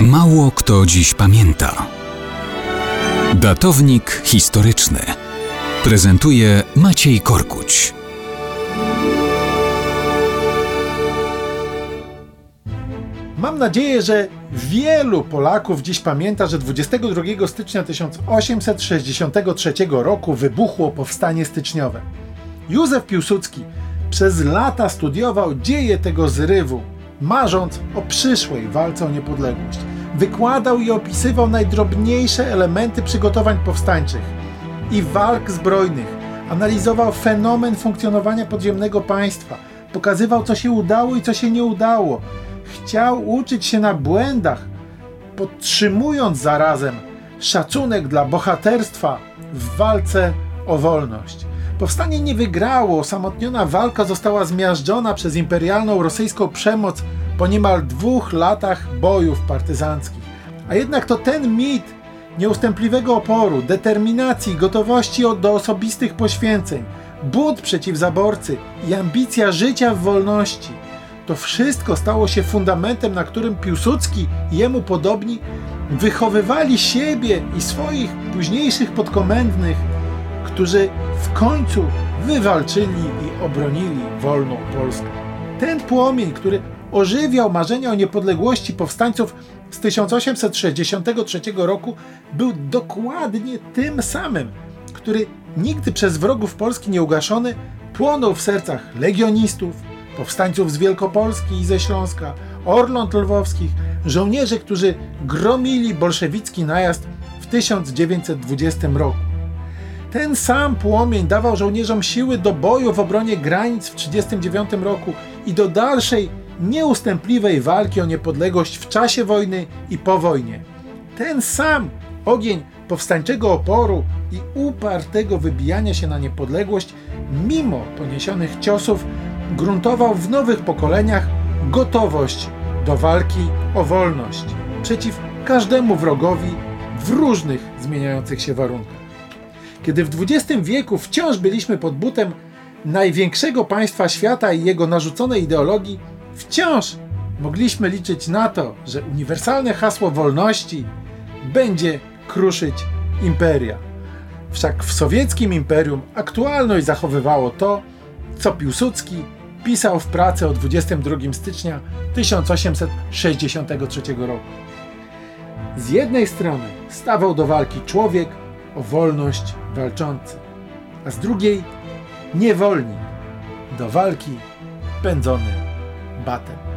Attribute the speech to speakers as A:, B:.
A: Mało kto dziś pamięta. Datownik historyczny prezentuje Maciej Korkuć.
B: Mam nadzieję, że wielu Polaków dziś pamięta, że 22 stycznia 1863 roku wybuchło powstanie styczniowe. Józef Piłsudski przez lata studiował dzieje tego zrywu, marząc o przyszłej walce o niepodległość. Wykładał i opisywał najdrobniejsze elementy przygotowań powstańczych i walk zbrojnych. Analizował fenomen funkcjonowania podziemnego państwa. Pokazywał, co się udało i co się nie udało. Chciał uczyć się na błędach, podtrzymując zarazem szacunek dla bohaterstwa w walce o wolność. Powstanie nie wygrało, osamotniona walka została zmiażdżona przez imperialną rosyjską przemoc po niemal dwóch latach bojów partyzanckich. A jednak to ten mit nieustępliwego oporu, determinacji, gotowości do osobistych poświęceń, bunt przeciw zaborcy i ambicja życia w wolności. To wszystko stało się fundamentem, na którym Piłsudski i jemu podobni wychowywali siebie i swoich późniejszych podkomendnych, którzy w końcu wywalczyli i obronili wolną Polskę. Ten płomień, który ożywiał marzenia o niepodległości powstańców z 1863 roku, był dokładnie tym samym, który nigdy przez wrogów Polski nieugaszony płonął w sercach legionistów, powstańców z Wielkopolski i ze Śląska, Orląt Lwowskich, żołnierzy, którzy gromili bolszewicki najazd w 1920 roku. Ten sam płomień dawał żołnierzom siły do boju w obronie granic w 1939 roku i do dalszej, nieustępliwej walki o niepodległość w czasie wojny i po wojnie. Ten sam ogień powstańczego oporu i upartego wybijania się na niepodległość, mimo poniesionych ciosów, gruntował w nowych pokoleniach gotowość do walki o wolność przeciw każdemu wrogowi w różnych zmieniających się warunkach. Kiedy w XX wieku wciąż byliśmy pod butem największego państwa świata i jego narzuconej ideologii, wciąż mogliśmy liczyć na to, że uniwersalne hasło wolności będzie kruszyć imperia. Wszak w sowieckim imperium aktualność zachowywało to, co Piłsudski pisał w pracy o 22 stycznia 1863 roku. Z jednej strony stawał do walki człowiek o wolność walczący, a z drugiej niewolnik do walki pędzony batem.